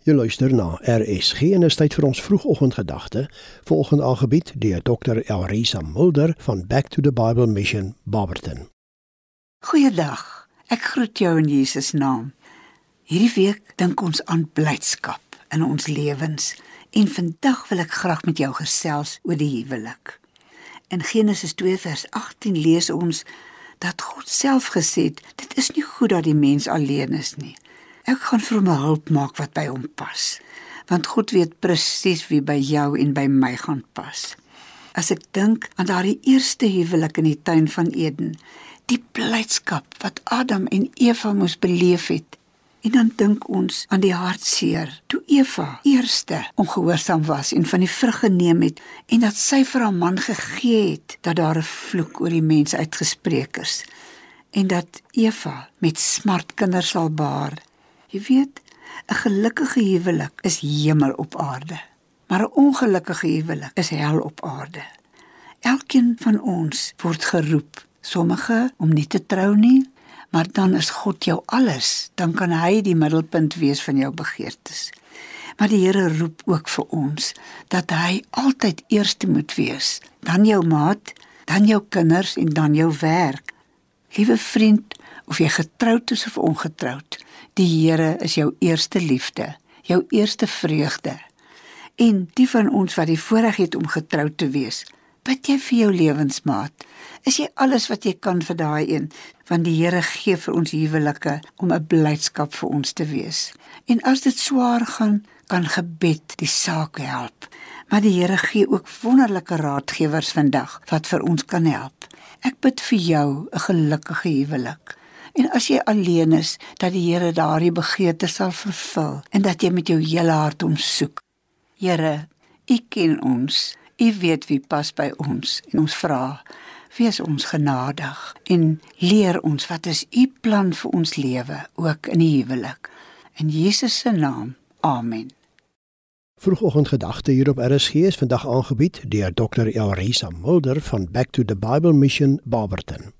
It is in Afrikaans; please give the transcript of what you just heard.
Jy luister na RSG en is tyd vir ons vroegoggendgedagte. Volgende aangebied deur Dr. Elrisa Mulder van Back to the Bible Mission Barberton. Goeiedag. Ek groet jou in Jesus naam. Hierdie week dink ons aan blydskap in ons lewens en vandag wil ek graag met jou gesels oor die huwelik. In Genesis 2 vers 18 lees ons dat God self gesê het: "Dit is nie goed dat die mens alleen is nie." Ek gaan vir hom 'n hulp maak wat by hom pas. Want God weet presies wie by jou en by my gaan pas. As ek dink aan daardie eerste huwelik in die tuin van Eden, die blydskap wat Adam en Eva moes beleef het, en dan dink ons aan die hartseer toe Eva eerste ongehoorsaam was en van die vrug geneem het en dat sy vir haar man gegee het dat daar 'n vloek oor die mens uitgespreek is en dat Eva met smart kinders sal baar Jy weet, 'n gelukkige huwelik is hemel op aarde, maar 'n ongelukkige huwelik is hel op aarde. Elkeen van ons word geroep, sommige om nie te trou nie, maar dan is God jou alles, dan kan hy die middelpunt wees van jou begeertes. Maar die Here roep ook vir ons dat hy altyd eerste moet wees, dan jou maat, dan jou kinders en dan jou werk. Liewe vriend, of jy getroud is of ongetroud, Die Here is jou eerste liefde, jou eerste vreugde. En die van ons wat die voorreg het om getroud te wees, bid jy vir jou lewensmaat. Is jy alles wat jy kan vir daai een, want die Here gee vir ons huwelike om 'n blydskap vir ons te wees. En as dit swaar gaan, kan gebed die saak help. Maar die Here gee ook wonderlike raadgewers vandag wat vir ons kan help. Ek bid vir jou 'n gelukkige huwelik. En as jy alleen is, dat die Here daardie begeerte sal vervul en dat jy met jou hele hart hom soek. Here, U ken ons. U weet wie pas by ons en ons vra, wees ons genadig en leer ons wat is U plan vir ons lewe ook in die huwelik. In Jesus se naam. Amen. Vroegoggendgedagte hier op RSG is vandag aangebied deur Dr. Elrisa Mulder van Back to the Bible Mission Barberton.